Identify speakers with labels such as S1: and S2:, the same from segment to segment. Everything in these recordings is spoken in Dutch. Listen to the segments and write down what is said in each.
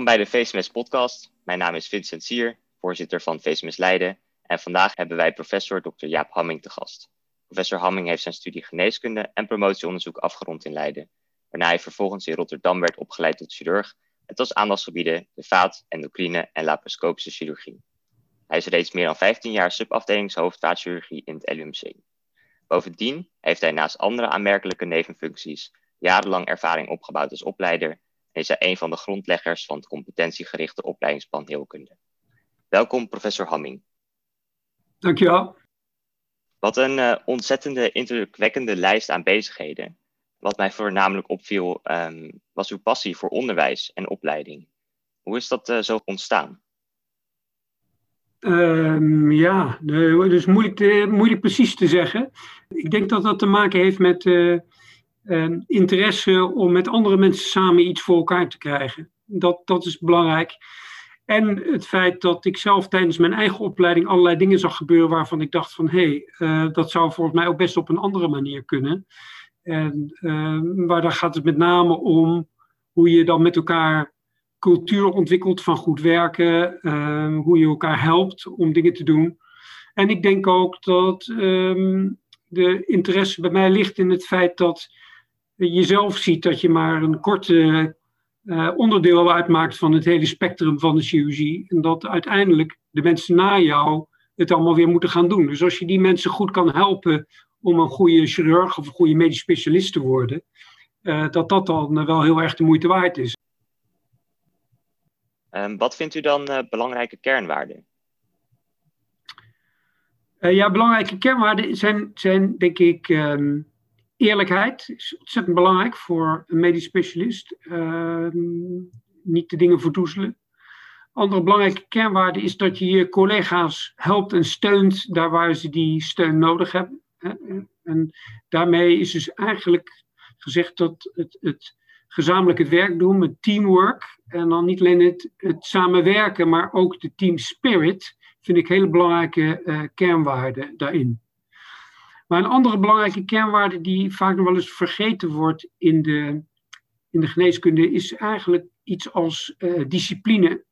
S1: Welkom bij de VSMS podcast. Mijn naam is Vincent Sier, voorzitter van VSMS Leiden. En vandaag hebben wij professor Dr. Jaap Hamming te gast. Professor Hamming heeft zijn studie geneeskunde en promotieonderzoek afgerond in Leiden. Waarna hij vervolgens in Rotterdam werd opgeleid tot chirurg. Het was aandachtsgebieden de vaat, endocrine en laparoscopische chirurgie. Hij is reeds meer dan 15 jaar subafdelingshoofd vaatchirurgie in het LUMC. Bovendien heeft hij naast andere aanmerkelijke nevenfuncties jarenlang ervaring opgebouwd als opleider en is hij een van de grondleggers van het competentiegerichte opleidingsplan Heelkunde. Welkom, professor Hamming.
S2: Dankjewel.
S1: Wat een uh, ontzettende indrukwekkende lijst aan bezigheden. Wat mij voornamelijk opviel, um, was uw passie voor onderwijs en opleiding. Hoe is dat uh, zo ontstaan?
S2: Um, ja, dus moeilijk, te, moeilijk precies te zeggen. Ik denk dat dat te maken heeft met uh, uh, interesse om met andere mensen samen iets voor elkaar te krijgen. Dat, dat is belangrijk. En het feit dat ik zelf tijdens mijn eigen opleiding allerlei dingen zag gebeuren waarvan ik dacht van hé, hey, uh, dat zou volgens mij ook best op een andere manier kunnen. En waar daar gaat het met name om hoe je dan met elkaar cultuur ontwikkelt van goed werken, uh, hoe je elkaar helpt om dingen te doen. En ik denk ook dat de interesse bij mij ligt in het feit dat je zelf ziet dat je maar een korte uh, onderdeel uitmaakt van het hele spectrum van de chirurgie. En dat uiteindelijk de mensen na jou het allemaal weer moeten gaan doen. Dus als je die mensen goed kan helpen om een goede chirurg of een goede medisch specialist te worden, uh, dat dat dan wel heel erg de moeite waard is.
S1: Um, wat vindt u dan uh, belangrijke kernwaarden?
S2: Ja, belangrijke kernwaarden zijn, zijn denk ik um, eerlijkheid. is ontzettend belangrijk voor een medisch specialist. Uh, niet de dingen verdoezelen. Andere belangrijke kernwaarde is dat je je collega's helpt en steunt daar waar ze die steun nodig hebben. En daarmee is dus eigenlijk gezegd dat het, het gezamenlijk het werk doen, met teamwork. En dan niet alleen het, het samenwerken, maar ook de team spirit vind ik hele belangrijke uh, kernwaarden daarin. Maar een andere belangrijke kernwaarde die vaak nog wel eens vergeten wordt in de, in de geneeskunde is eigenlijk iets als uh, discipline.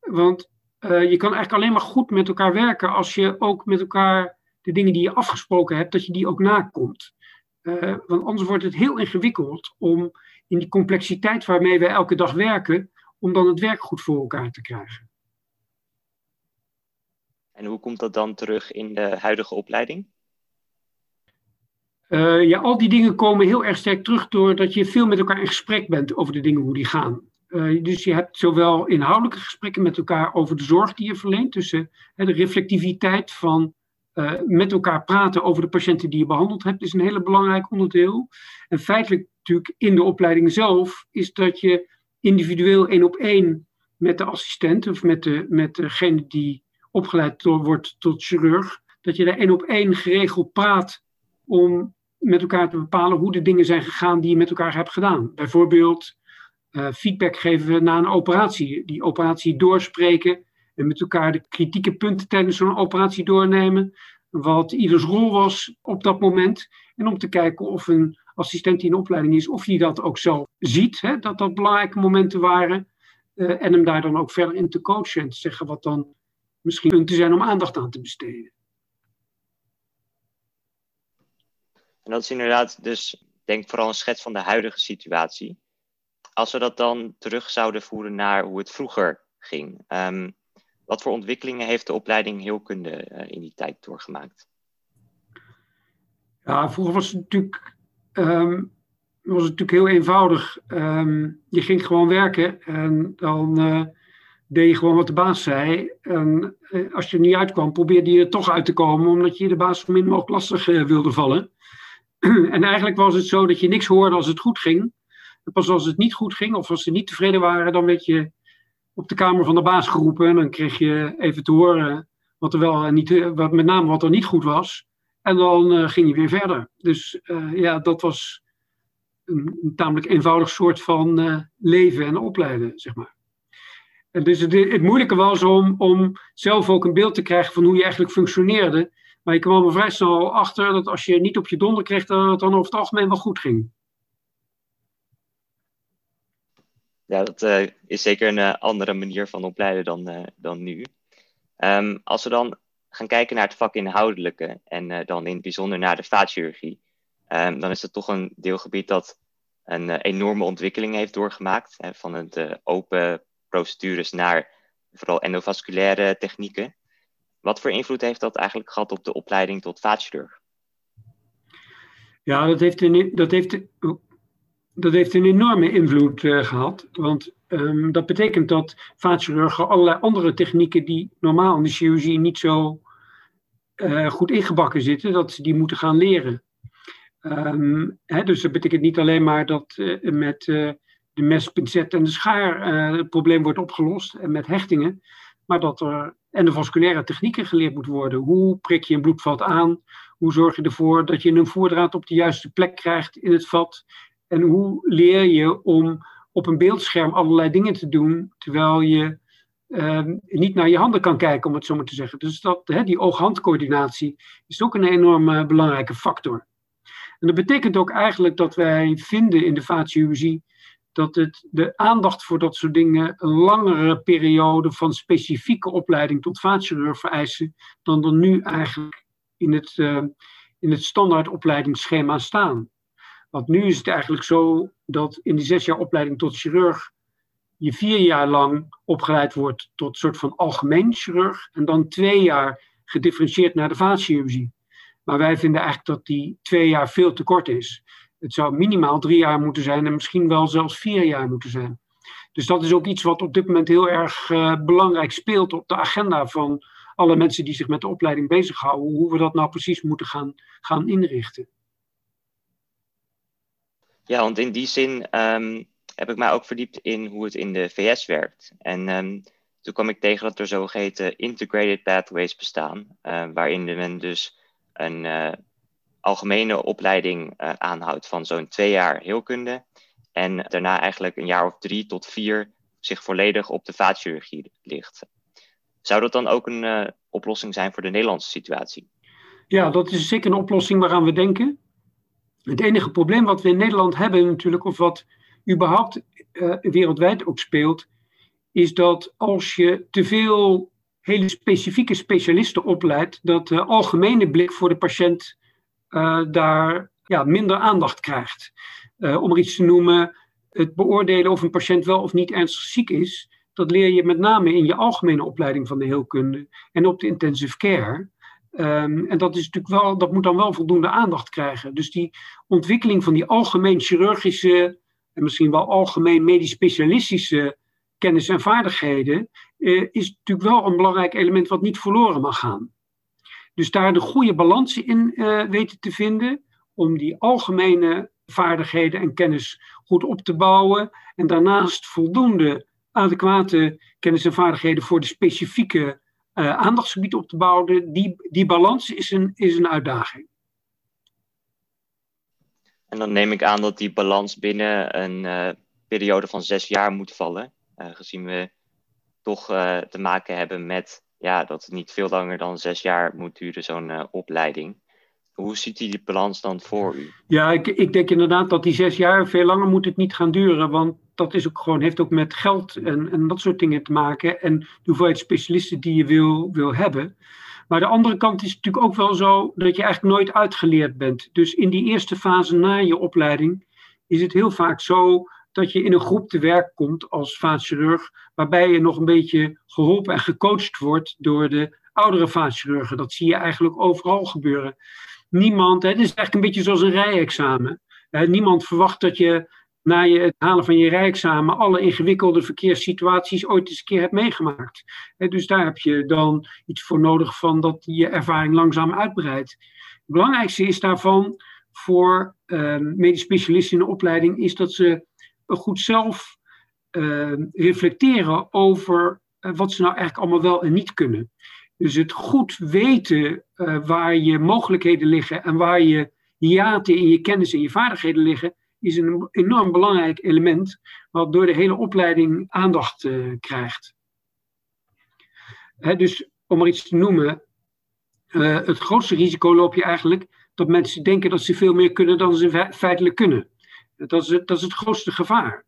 S2: Want uh, je kan eigenlijk alleen maar goed met elkaar werken als je ook met elkaar de dingen die je afgesproken hebt, dat je die ook nakomt. Uh, want anders wordt het heel ingewikkeld om in die complexiteit waarmee we elke dag werken, om dan het werk goed voor elkaar te krijgen.
S1: En hoe komt dat dan terug in de huidige opleiding?
S2: Uh, ja, al die dingen komen heel erg sterk terug doordat je veel met elkaar in gesprek bent over de dingen hoe die gaan. Uh, dus je hebt zowel inhoudelijke gesprekken met elkaar over de zorg die je verleent, tussen uh, de reflectiviteit van met elkaar praten over de patiënten die je behandeld hebt, is een hele belangrijk onderdeel. En feitelijk natuurlijk in de opleiding zelf, is dat je individueel één op één met de assistent of met, de, met degene die opgeleid wordt tot chirurg, dat je daar één op één geregeld praat om met elkaar te bepalen hoe de dingen zijn gegaan die je met elkaar hebt gedaan. Bijvoorbeeld uh, feedback geven na een operatie, die operatie doorspreken en met elkaar de kritieke punten tijdens zo'n operatie doornemen, wat ieders rol was op dat moment, en om te kijken of een assistent die in opleiding is, of die dat ook zo ziet, hè, dat dat belangrijke momenten waren, uh, en hem daar dan ook verder in te coachen en te zeggen wat dan misschien punten zijn om aandacht aan te besteden.
S1: En dat is inderdaad dus, denk vooral een schets van de huidige situatie. Als we dat dan terug zouden voeren naar hoe het vroeger ging. Um, wat voor ontwikkelingen heeft de opleiding heelkunde uh, in die tijd doorgemaakt?
S2: Ja, vroeger was het natuurlijk, um, was het natuurlijk heel eenvoudig. Um, je ging gewoon werken en dan uh, deed je gewoon wat de baas zei. En uh, als je er niet uitkwam, probeerde je er toch uit te komen, omdat je de baas zo min mogelijk lastig wilde vallen. en eigenlijk was het zo dat je niks hoorde als het goed ging. Pas als het niet goed ging of als ze niet tevreden waren, dan werd je op de kamer van de baas geroepen. En dan kreeg je even te horen wat er wel niet, wat, met name wat er niet goed was. En dan uh, ging je weer verder. Dus uh, ja, dat was een, een, tamelijk eenvoudig soort van leven en opleiden, zeg maar. En dus het, het, moeilijke was om, om zelf ook een beeld te krijgen van hoe je eigenlijk functioneerde. Maar je kwam er vrij snel achter dat als je niet op je donder kreeg, dat het dan over het algemeen wel goed ging.
S1: Ja, dat is zeker een andere manier van opleiden dan, dan nu. Um, als we dan gaan kijken naar het vakinhoudelijke en dan in het bijzonder naar de vaatchirurgie, um, dan is het toch een deelgebied dat een enorme ontwikkeling heeft doorgemaakt. Hè, van het open procedures naar vooral endovasculaire technieken. Wat voor invloed heeft dat eigenlijk gehad op de opleiding tot vaatchirurg?
S2: Ja, dat heeft een, dat heeft, dat heeft een enorme invloed uh, gehad. Want um, dat betekent dat vaatchirurgen allerlei andere technieken die normaal in de chirurgie niet zo uh, goed ingebakken zitten, dat ze die moeten gaan leren. Um, hè, dus dat betekent niet alleen maar dat uh, met de mes, pincet en de schaar het probleem wordt opgelost en met hechtingen, maar dat er endovasculaire technieken geleerd moet worden. Hoe prik je een bloedvat aan? Hoe zorg je ervoor dat je een voerdraad op de juiste plek krijgt in het vat? En hoe leer je om op een beeldscherm allerlei dingen te doen, terwijl je ehm, niet naar je handen kan kijken, om het zo maar te zeggen. Dus dat, hè, die oog-handcoördinatie is ook een enorm belangrijke factor. En dat betekent ook eigenlijk dat wij vinden in de vaatchirurgie dat het, de aandacht voor dat soort dingen een langere periode van specifieke opleiding tot vaatchirurg vereisen dan er nu eigenlijk in het, uh, in het standaard opleidingsschema staan. Want nu is het eigenlijk zo dat in die zes jaar opleiding tot chirurg je vier jaar lang opgeleid wordt tot soort van algemeen chirurg en dan twee jaar gedifferentieerd naar de vaatchirurgie. Maar wij vinden eigenlijk dat die twee jaar veel te kort is. Het zou minimaal drie jaar moeten zijn en misschien wel zelfs vier jaar moeten zijn. Dus dat is ook iets wat op dit moment heel erg uh, belangrijk speelt op de agenda van alle mensen die zich met de opleiding bezighouden. Hoe we dat nou precies moeten gaan, gaan inrichten.
S1: Ja, want in die zin um, heb ik mij ook verdiept in hoe het in de VS werkt. En um, toen kwam ik tegen dat er zogeheten integrated pathways bestaan, uh, waarin men dus een uh, algemene opleiding uh, aanhoudt van zo'n twee jaar heelkunde. En daarna eigenlijk een jaar of drie tot vier zich volledig op de vaatchirurgie ligt. Zou dat dan ook een uh, oplossing zijn voor de Nederlandse situatie?
S2: Ja, dat is zeker een oplossing waaraan we denken. Het enige probleem wat we in Nederland hebben natuurlijk, of wat überhaupt uh, wereldwijd ook speelt, is dat als je te veel hele specifieke specialisten opleidt, dat de algemene blik voor de patiënt daar ja, minder aandacht krijgt. Uh, om er iets te noemen, het beoordelen of een patiënt wel of niet ernstig ziek is, dat leer je met name in je algemene opleiding van de heelkunde en op de intensive care. Um, en dat, is natuurlijk wel, dat moet dan wel voldoende aandacht krijgen. Dus die ontwikkeling van die algemeen chirurgische en misschien wel algemeen medisch specialistische kennis en vaardigheden uh, is natuurlijk wel een belangrijk element wat niet verloren mag gaan. Dus daar de goede balans in uh, weten te vinden om die algemene vaardigheden en kennis goed op te bouwen en daarnaast voldoende adequate kennis en vaardigheden voor de specifieke uh, aandachtsgebieden op te bouwen, die, die balans is een, is een uitdaging.
S1: En dan neem ik aan dat die balans binnen een uh, periode van zes jaar moet vallen, gezien we toch te maken hebben met ja, dat het niet veel langer dan zes jaar moet duren, zo'n opleiding. Hoe ziet die balans dan voor u?
S2: Ja, ik, ik denk inderdaad dat die zes jaar veel langer moet het niet gaan duren. Want dat is ook gewoon, heeft ook met geld en, en dat soort dingen te maken. En de hoeveelheid specialisten die je wil, wil hebben. Maar de andere kant is natuurlijk ook wel zo dat je eigenlijk nooit uitgeleerd bent. Dus in die eerste fase na je opleiding is het heel vaak zo dat je in een groep te werk komt als vaatchirurg, waarbij je nog een beetje geholpen en gecoacht wordt door de oudere vaatchirurgen. Dat zie je eigenlijk overal gebeuren niemand, het is eigenlijk een beetje zoals een rijexamen. Niemand verwacht dat je na je, het halen van je rijexamen alle ingewikkelde verkeerssituaties ooit eens een keer hebt meegemaakt. dus daar heb je dan iets voor nodig van dat je ervaring langzaam uitbreidt. Het belangrijkste is daarvan voor uh, medisch specialisten in de opleiding is dat ze goed zelf uh, reflecteren over eh, wat ze nou eigenlijk allemaal wel en niet kunnen. Dus het goed weten uh, waar je mogelijkheden liggen en waar je hiaten in je kennis en je vaardigheden liggen, is een enorm belangrijk element wat door de hele opleiding aandacht krijgt. Hè, dus om maar iets te noemen, het grootste risico loop je eigenlijk dat mensen denken dat ze veel meer kunnen dan ze feitelijk kunnen. Dat is, dat is het grootste gevaar.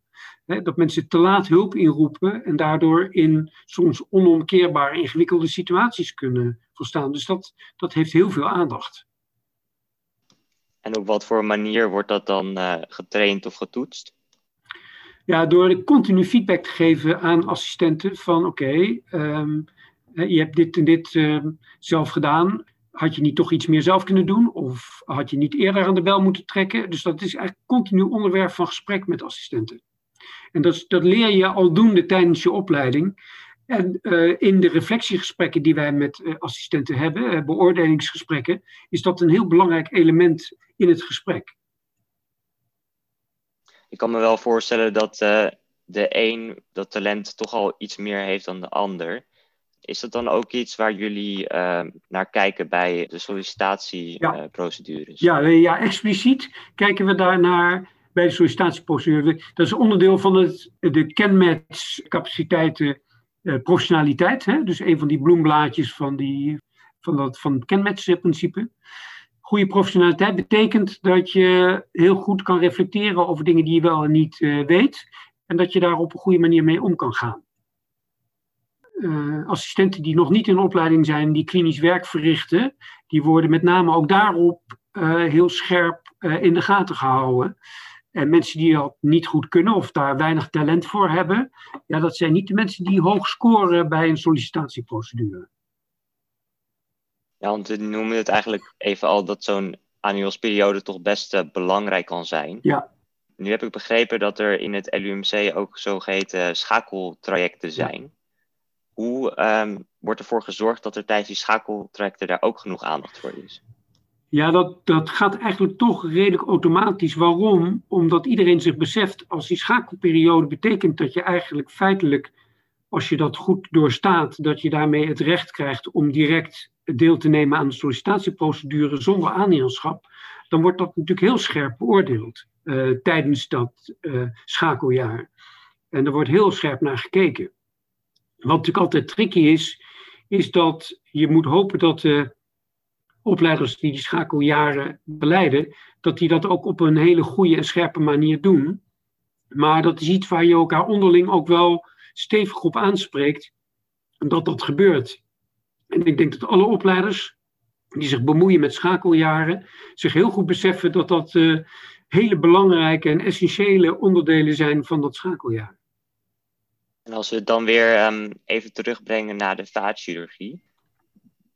S2: dat mensen te laat hulp inroepen en daardoor in soms onomkeerbare ingewikkelde situaties kunnen volstaan. Dus dat, dat heeft heel veel aandacht.
S1: En op wat voor manier wordt dat dan uh, getraind of getoetst?
S2: Ja, door continu feedback te geven aan assistenten van oké, ehm, je hebt dit en dit ehm, zelf gedaan. Had je niet toch iets meer zelf kunnen doen? Of had je niet eerder aan de bel moeten trekken? Dus dat is eigenlijk continu onderwerp van gesprek met assistenten. En dat, dat leer je aldoende tijdens je opleiding. En uh, in de reflectiegesprekken die wij met uh, assistenten hebben, uh, beoordelingsgesprekken, is dat een heel belangrijk element in het gesprek.
S1: Ik kan me wel voorstellen dat de een dat talent toch al iets meer heeft dan de ander. Is dat dan ook iets waar jullie naar kijken bij de sollicitatieprocedures?
S2: Ja. ja. Expliciet kijken we daarnaar bij de sollicitatieprocedure. Dat is onderdeel van het, de kenmatchcapaciteiten uh, professionaliteit. Hè? Dus een van die bloemblaadjes van, die, van, dat, van het kenmatchprincipe. Goede professionaliteit betekent dat je heel goed kan reflecteren over dingen die je wel en niet uh, weet. En dat je daar op een goede manier mee om kan gaan. Uh, assistenten die nog niet in opleiding zijn, die klinisch werk verrichten, die worden met name ook daarop heel scherp in de gaten gehouden. En mensen die dat niet goed kunnen of daar weinig talent voor hebben, ja, dat zijn niet de mensen die hoog scoren bij een sollicitatieprocedure.
S1: Ja, want we noemen het eigenlijk even al dat zo'n annualsperiode toch best belangrijk kan zijn.
S2: Ja.
S1: Nu heb ik begrepen dat er in het LUMC ook zogeheten schakeltrajecten zijn. Hoe um, wordt ervoor gezorgd dat er tijdens die schakeltrajecten daar ook genoeg aandacht voor is?
S2: Ja, dat, dat gaat eigenlijk toch redelijk automatisch. Waarom? Omdat iedereen zich beseft, als die schakelperiode betekent dat je eigenlijk feitelijk, als je dat goed doorstaat, dat je daarmee het recht krijgt om direct deel te nemen aan de sollicitatieprocedure zonder aannemerschap, dan wordt dat natuurlijk heel scherp beoordeeld uh, tijdens dat uh, schakeljaar. En er wordt heel scherp naar gekeken. Wat natuurlijk altijd tricky is, is dat je moet hopen dat de opleiders die die schakeljaren beleiden, dat die dat ook op een hele goede en scherpe manier doen. Maar dat is iets waar je elkaar onderling ook wel stevig op aanspreekt, dat dat gebeurt. En ik denk dat alle opleiders die zich bemoeien met schakeljaren, zich heel goed beseffen dat dat uh, hele belangrijke en essentiële onderdelen zijn van dat schakeljaar.
S1: En als we het dan weer um, even terugbrengen naar de vaatchirurgie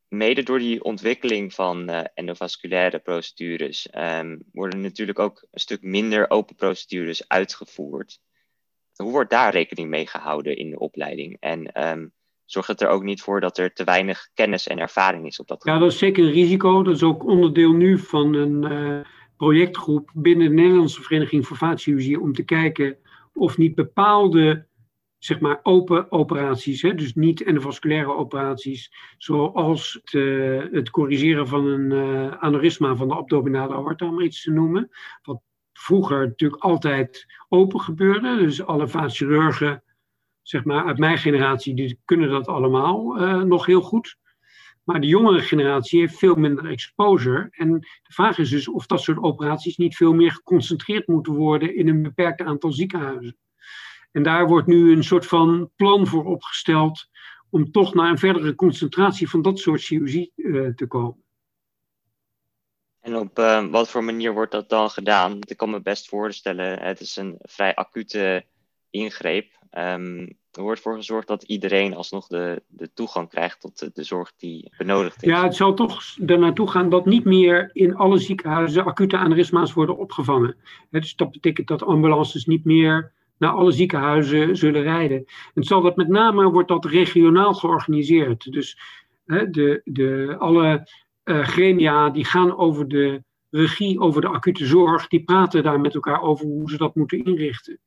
S1: mede door die ontwikkeling van uh, endovasculaire procedures um, worden natuurlijk ook een stuk minder open procedures uitgevoerd. Hoe wordt daar rekening mee gehouden in de opleiding? En um, zorgt het er ook niet voor dat er te weinig kennis en ervaring is op dat
S2: gebied? Ja, dat is zeker een risico. Dat is ook onderdeel nu van een uh, projectgroep binnen de Nederlandse Vereniging voor Vaatchirurgie om te kijken of niet bepaalde zeg maar open operaties, hè, dus niet endovasculaire operaties, zoals het, het corrigeren van een uh, aneurysma van de abdominale aorta, om iets te noemen. Wat vroeger natuurlijk altijd open gebeurde, dus alle vaatchirurgen, zeg maar uit mijn generatie, die kunnen dat allemaal uh, nog heel goed. Maar de jongere generatie heeft veel minder exposure. En de vraag is dus of dat soort operaties niet veel meer geconcentreerd moeten worden in een beperkt aantal ziekenhuizen. En daar wordt nu een soort van plan voor opgesteld om toch naar een verdere concentratie van dat soort chirurgie uh, te komen.
S1: En op uh, wat voor manier wordt dat dan gedaan? Ik kan me best voorstellen, het is een vrij acute ingreep. Um, er wordt voor gezorgd dat iedereen alsnog de, de toegang krijgt tot de, de, zorg die benodigd is.
S2: Ja, het zal toch er naartoe gaan dat niet meer in alle ziekenhuizen acute aneurysma's worden opgevangen. Dus dat betekent dat ambulances niet meer naar alle ziekenhuizen zullen rijden. En zal dat met name wordt dat regionaal georganiseerd. Dus hè, de, de, alle uh, gremia die gaan over de regie over de acute zorg, die praten daar met elkaar over hoe ze dat moeten inrichten.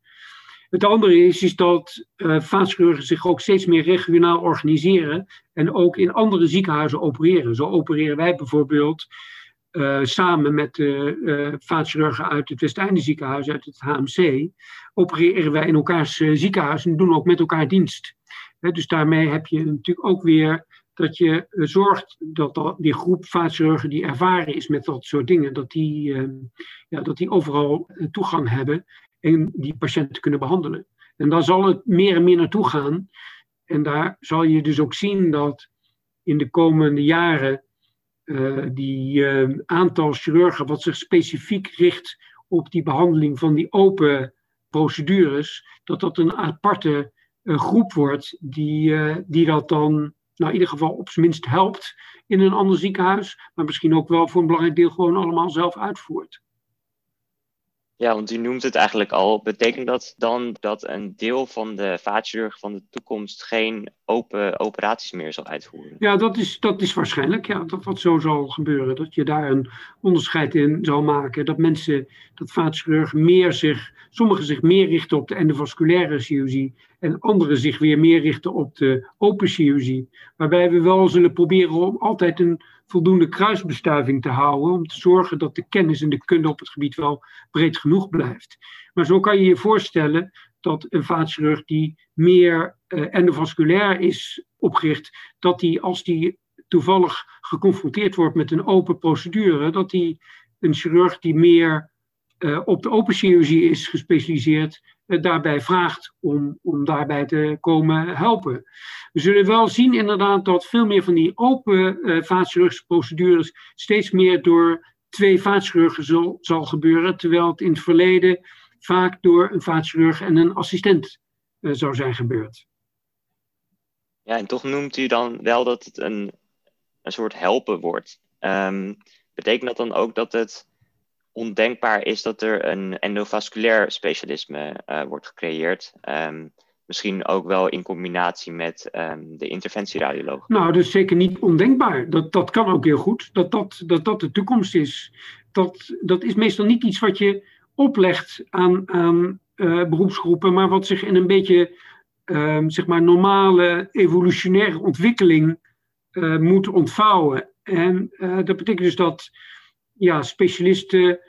S2: Het andere is, is dat uh, zich ook steeds meer regionaal organiseren en ook in andere ziekenhuizen opereren. Zo opereren wij bijvoorbeeld uh, samen met de uh, vaatchirurgen uit het Westeinde ziekenhuis, uit het HMC, opereren wij in elkaars uh, ziekenhuis en doen ook met elkaar dienst. Dus daarmee heb je natuurlijk ook weer dat je zorgt dat die groep vaatchirurgen die ervaren is met dat soort dingen, dat die, ja, dat die overal toegang hebben en die patiënten kunnen behandelen. En daar zal het meer en meer naartoe gaan. En daar zal je dus ook zien dat in de komende jaren uh, die uh, aantal chirurgen wat zich specifiek richt op die behandeling van die open procedures, dat dat een aparte uh, groep wordt die, die dat dan nou, in ieder geval op zijn minst helpt in een ander ziekenhuis, maar misschien ook wel voor een belangrijk deel gewoon allemaal zelf uitvoert.
S1: Ja, want u noemt het eigenlijk al. Betekent dat dan dat een deel van de vaatchirurg van de toekomst geen open operaties meer zal uitvoeren?
S2: Ja, dat is, dat is waarschijnlijk. Ja, dat dat zo zal gebeuren. Dat je daar een onderscheid in zal maken. Dat mensen, dat vaatchirurgen meer zich, sommigen zich meer richten op de endovasculaire chirurgie en anderen zich weer meer richten op de open chirurgie. Waarbij we wel zullen proberen om altijd een voldoende kruisbestuiving te houden. Om te zorgen dat de kennis en de kunde op het gebied wel breed genoeg blijft. Maar zo kan je je voorstellen dat een vaatchirurg die meer uh, endovasculair is opgericht, dat die als die toevallig geconfronteerd wordt met een open procedure, dat die een chirurg die meer uh, op de open chirurgie is gespecialiseerd, daarbij vraagt om, om daarbij te komen helpen. We zullen wel zien inderdaad dat veel meer van die open uh, procedures steeds meer door twee vaatchirurgen zal, zal gebeuren, terwijl het in het verleden vaak door een vaatchirurg en een assistent zou zijn gebeurd.
S1: Ja, en toch noemt u dan wel dat het een, een soort helpen wordt. Um, betekent dat dan ook dat het ondenkbaar is dat er een endovasculair specialisme uh, wordt gecreëerd. Um, misschien ook wel in combinatie met um, de interventieradioloog.
S2: Nou, dat is zeker niet ondenkbaar. Dat, dat kan ook heel goed. Dat dat, dat, dat de toekomst is. Dat, dat is meestal niet iets wat je oplegt aan, aan uh, beroepsgroepen, maar wat zich in een beetje um, zeg maar normale evolutionaire ontwikkeling uh, moet ontvouwen. En dat betekent dus dat ja, specialisten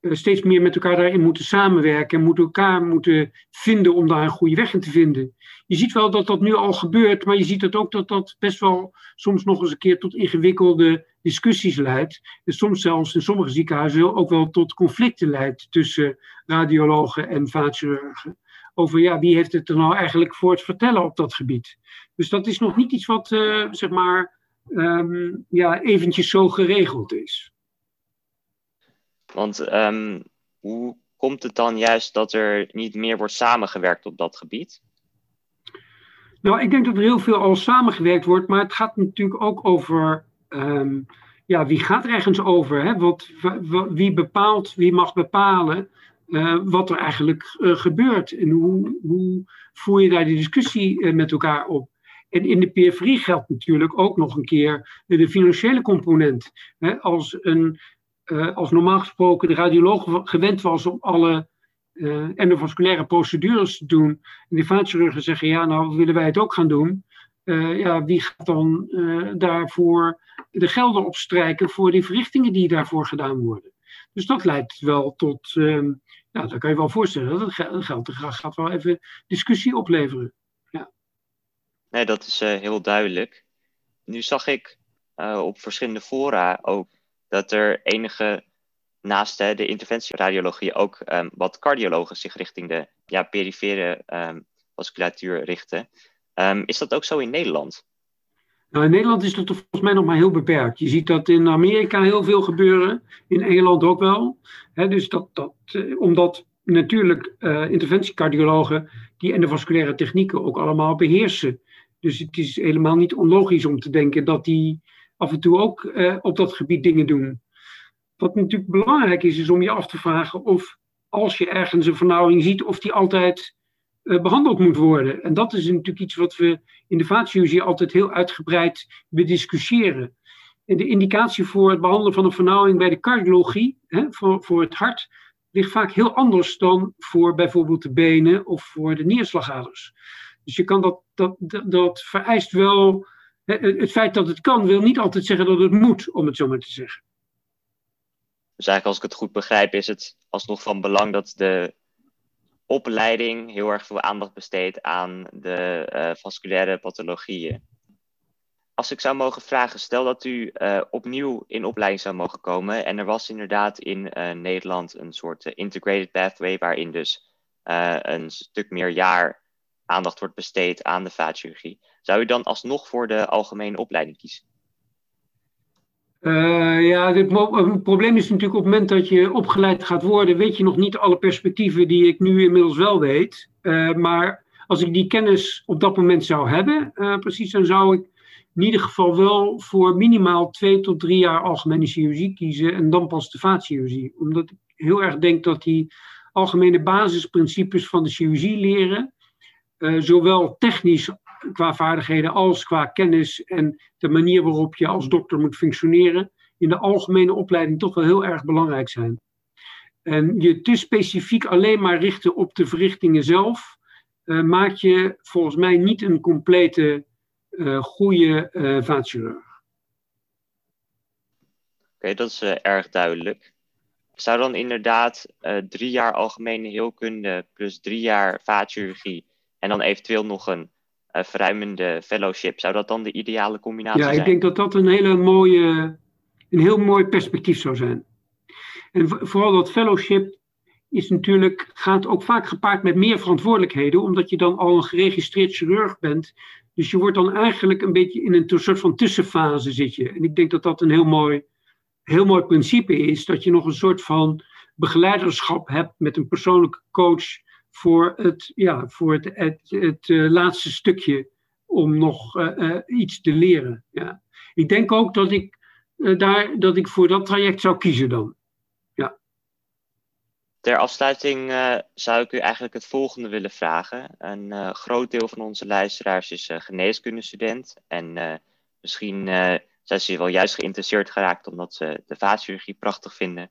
S2: uh, steeds meer met elkaar daarin moeten samenwerken en moeten elkaar moeten vinden om daar een goede weg in te vinden. Je ziet wel dat dat nu al gebeurt, maar je ziet het ook dat dat best wel soms nog eens een keer tot ingewikkelde discussies leidt. En soms zelfs in sommige ziekenhuizen ook wel tot conflicten leidt tussen radiologen en vaatchirurgen. Over ja, wie heeft het er nou eigenlijk voor het vertellen op dat gebied. Dus dat is nog niet iets wat, uh, zeg maar, um, ja, eventjes zo geregeld is.
S1: Want um, hoe komt het dan juist dat er niet meer wordt samengewerkt op dat gebied?
S2: Nou, ik denk dat er heel veel al samengewerkt wordt, maar het gaat natuurlijk ook over. Um, ja, wie gaat er ergens over? Hè? Wat, wie bepaalt, wie mag bepalen uh, wat er eigenlijk uh, gebeurt? En hoe, hoe voer je daar die discussie uh, met elkaar op? En in de periferie geldt natuurlijk ook nog een keer de financiële component. Als een uh, als normaal gesproken de radioloog gewend was om alle uh, endovasculaire procedures te doen. En die vaatchirurgen zeggen, ja, nou willen wij het ook gaan doen. Uh, ja, wie gaat dan daarvoor de gelden opstrijken voor die verrichtingen die daarvoor gedaan worden? Dus dat leidt wel tot, ehm, ja, dat kan je wel voorstellen, dat het geld gaat wel even discussie opleveren. Ja.
S1: Nee, dat is heel duidelijk. Nu zag ik op verschillende fora ook dat er enige naast de interventieradiologie ook um, wat cardiologen zich richting de ja, perifere um, vasculatuur richten. Um, is dat ook zo in Nederland?
S2: Nou, in Nederland is dat volgens mij nog maar heel beperkt. Je ziet dat in Amerika heel veel gebeuren, in Engeland ook wel. dus dat, dat, uh, omdat natuurlijk uh, interventiecardiologen die endovasculaire technieken ook allemaal beheersen. Dus het is helemaal niet onlogisch om te denken dat die af en toe ook uh, op dat gebied dingen doen. Wat natuurlijk belangrijk is, is om je af te vragen of als je ergens een vernauwing ziet, of die altijd uh, behandeld moet worden. En dat is natuurlijk iets wat we in de vaatchirurgie altijd heel uitgebreid bediscussiëren. En de indicatie voor het behandelen van een vernauwing bij de cardiologie, hè, voor, voor het hart, ligt vaak heel anders dan voor bijvoorbeeld de benen of voor de neerslagaders. Dus je kan dat, dat, dat vereist wel het feit dat het kan, wil niet altijd zeggen dat het moet, om het zo maar te zeggen.
S1: Dus eigenlijk, als ik het goed begrijp, is het alsnog van belang dat de opleiding heel erg veel aandacht besteedt aan de uh, vasculaire pathologieën. Als ik zou mogen vragen, stel dat u uh, opnieuw in opleiding zou mogen komen en er was inderdaad in uh, Nederland een soort integrated pathway waarin dus een stuk meer jaar aandacht wordt besteed aan de vaatchirurgie, zou u dan alsnog voor de algemene opleiding kiezen?
S2: Uh, ja, het, probleem is natuurlijk op het moment dat je opgeleid gaat worden, weet je nog niet alle perspectieven die ik nu inmiddels wel weet. Uh, maar als ik die kennis op dat moment zou hebben, uh, precies, dan zou ik in ieder geval wel voor minimaal twee tot drie jaar algemene chirurgie kiezen en dan pas de vaatchirurgie. Omdat ik heel erg denk dat die algemene basisprincipes van de chirurgie leren, zowel technisch qua vaardigheden als qua kennis en de manier waarop je als dokter moet functioneren, in de algemene opleiding toch wel heel erg belangrijk zijn. En je te specifiek alleen maar richten op de verrichtingen zelf, uh, maak je volgens mij niet een complete, uh, goede vaatchirurg.
S1: Oké, dat is erg duidelijk. Zou dan inderdaad drie jaar algemene heelkunde plus drie jaar vaatchirurgie en dan eventueel nog een uh, verruimende fellowship. Zou dat dan de ideale combinatie zijn?
S2: Ja, ik denk dat dat een hele mooie, een heel mooi perspectief zou zijn. En vooral dat fellowship is natuurlijk, gaat ook vaak gepaard met meer verantwoordelijkheden, omdat je dan al een geregistreerd chirurg bent. Dus je wordt dan eigenlijk een beetje in een soort van tussenfase zit je. En ik denk dat dat een heel mooi, heel mooi principe is, dat je nog een soort van begeleiderschap hebt met een persoonlijke coach voor het, ja, voor het, het, uh, laatste stukje om nog uh, uh, iets te leren. Ja. Ik denk ook dat ik, daar, dat ik voor dat traject zou kiezen dan. Ja.
S1: Ter afsluiting zou ik u eigenlijk het volgende willen vragen. Een groot deel van onze luisteraars is geneeskundestudent. En misschien zijn ze wel juist geïnteresseerd geraakt omdat ze de vaatchirurgie prachtig vinden.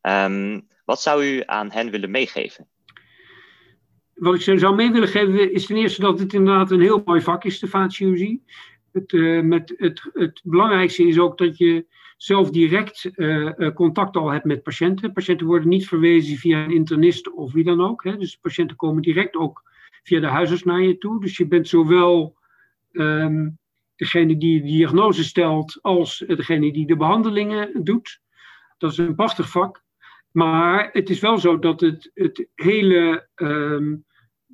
S1: Um, wat zou u aan hen willen meegeven?
S2: Wat ik ze zou mee willen geven is ten eerste dat het inderdaad een heel mooi vak is, de vaatchirurgie. Het, uh, met het, het belangrijkste is ook dat je zelf direct uh, contact al hebt met patiënten. Patiënten worden niet verwezen via een internist of wie dan ook. Hè. Dus patiënten komen direct ook via de huisarts naar je toe. Dus je bent zowel um, degene die de diagnose stelt als degene die de behandelingen doet. Dat is een prachtig vak. Maar het is wel zo dat het, het hele um,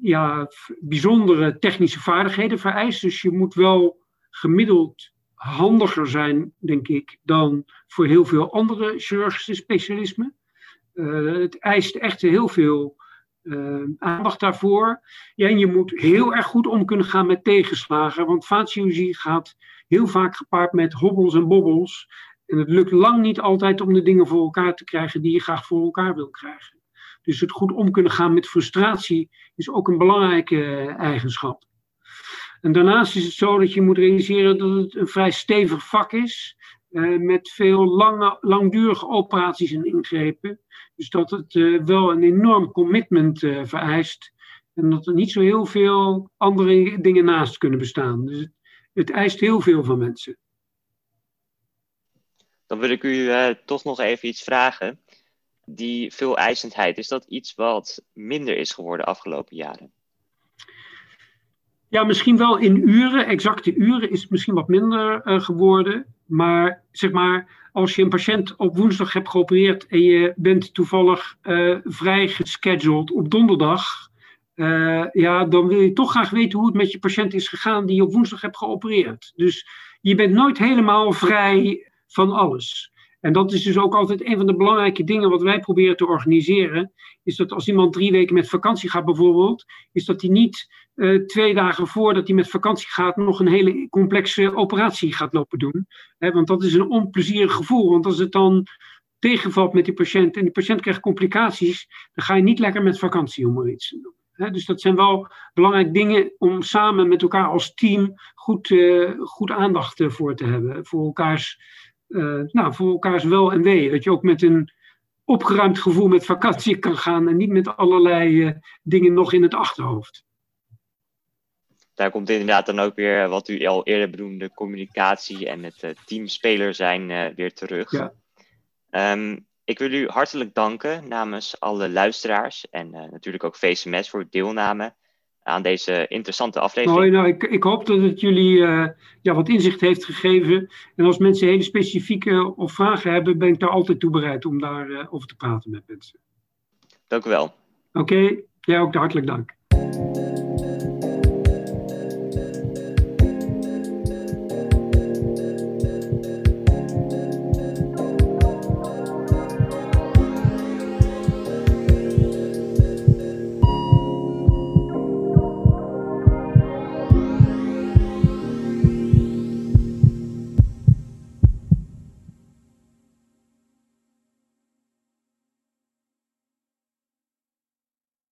S2: ja, bijzondere technische vaardigheden vereist. Dus je moet wel gemiddeld handiger zijn, denk ik, dan voor heel veel andere chirurgische specialismen. Uh, het eist echt heel veel uh, aandacht daarvoor. Ja, en je moet heel erg goed om kunnen gaan met tegenslagen, want vaatchirurgie gaat heel vaak gepaard met hobbels en bobbels. En het lukt lang niet altijd om de dingen voor elkaar te krijgen die je graag voor elkaar wil krijgen. Dus het goed om kunnen gaan met frustratie is ook een belangrijke eh, eigenschap. En daarnaast is het zo dat je moet realiseren dat het een vrij stevig vak is. Uh, met veel lange, langdurige operaties en ingrepen. Dus dat het uh, wel een enorm commitment vereist. En dat er niet zo heel veel andere dingen naast kunnen bestaan. Dus het eist heel veel van mensen.
S1: Dan wil ik u uh, toch nog even iets vragen. Die veel eisendheid, is dat iets wat minder is geworden de afgelopen jaren?
S2: Ja, misschien wel in uren, exacte uren is het misschien wat minder uh, geworden. Maar zeg maar, als je een patiënt op woensdag hebt geopereerd en je bent toevallig uh, vrij gescheduled op donderdag, ja, dan wil je toch graag weten hoe het met je patiënt is gegaan die je op woensdag hebt geopereerd. Dus je bent nooit helemaal vrij van alles. En dat is dus ook altijd een van de belangrijke dingen wat wij proberen te organiseren. Is dat als iemand drie weken met vakantie gaat bijvoorbeeld, is dat hij niet uh, twee dagen voordat hij met vakantie gaat nog een hele complexe operatie gaat lopen doen. want dat is een onplezierig gevoel. Want als het dan tegenvalt met die patiënt en die patiënt krijgt complicaties, dan ga je niet lekker met vakantie om er iets doen. dus dat zijn wel belangrijke dingen om samen met elkaar als team goed, uh, goed aandacht voor te hebben. Voor elkaars uh, nou, voor elkaars wel en wee. Dat je ook met een opgeruimd gevoel met vakantie kan gaan en niet met allerlei uh, dingen nog in het achterhoofd.
S1: Daar komt inderdaad dan ook weer wat u al eerder benoemde communicatie en het uh, teamspeler zijn weer terug. Ja. Um, ik wil u hartelijk danken namens alle luisteraars en natuurlijk ook VCMS voor het deelname aan deze interessante aflevering.
S2: Mooi, nou, ik, ik hoop dat het jullie uh, ja, wat inzicht heeft gegeven. En als mensen hele specifieke of vragen hebben, ben ik daar altijd toe bereid om daarover uh, over te praten met mensen.
S1: Dank u wel.
S2: Oké. Okay. Jij ook hartelijk dank.